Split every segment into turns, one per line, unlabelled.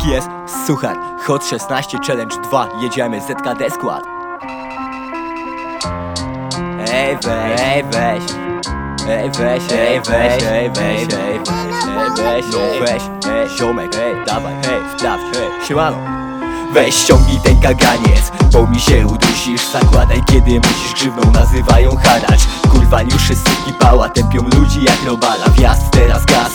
Tak jest, słuchaj, Hot 16 Challenge 2, jedziemy ZKD skład Ej weź, ej weź. Ej weź, ej weź, ej weź, ej weź, ej weź, ej weź, ej ziomek, ej dawaj, ej sprawdź, ej siemano. Weź ściągnij ten kaganiec, bo mi się udusisz. Zakładaj kiedy musisz grzywną, nazywają haracz. Kurwa niuszy, suki pała, tępią ludzi jak robala. Wjazd teraz gaz,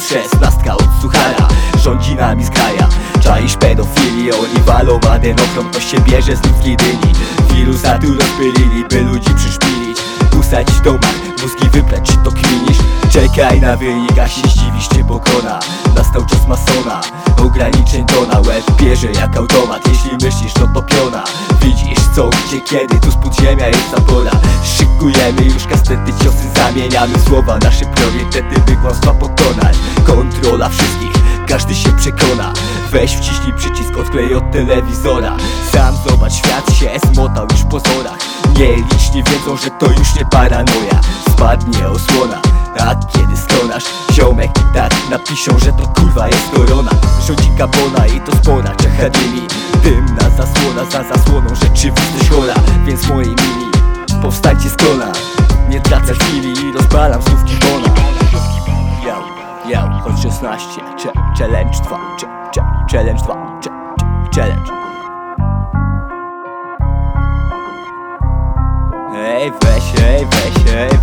pedofili Oni walą adenochrom, to się bierze z ludzkiej dyni. Wirusa tu rozpylili, by ludzi przyszpilić. Usadzić w domach, mózgi wypleć, czy to klinisz? Czekaj na wynik, a się zdziwisz, cię pokona. Nastał czas masona, ograniczeń to na łeb Bierze jak automat, jeśli myślisz, to piona. Widzisz co, gdzie, kiedy, tu z podziemia jest zapora. Szykujemy już kastety, ciosy zamieniamy słowa Nasze priorytety, każdy się przekona. Weź wciśnij przycisk, odklej od telewizora. Sam zobacz, świat się zmotał już po zorach. Nieliczni wiedzą, że to już nie paranoja. Spadnie osłona, a kiedy stonasz. Ziomek, tak, napiszą, że to kurwa jest korona. Rządzi kapona i to spora Czechadimi Dymna zasłona za zasłoną Rzeczywistość chora, więc mojej mini Powstańcie z kona. Nie tracę chwili i rozbalam słówki bona Yo, choć 16 cze, Challenge 2 cze, cze, Challenge 2 cze, cze, Challenge. Ej weź, ej weź, ej,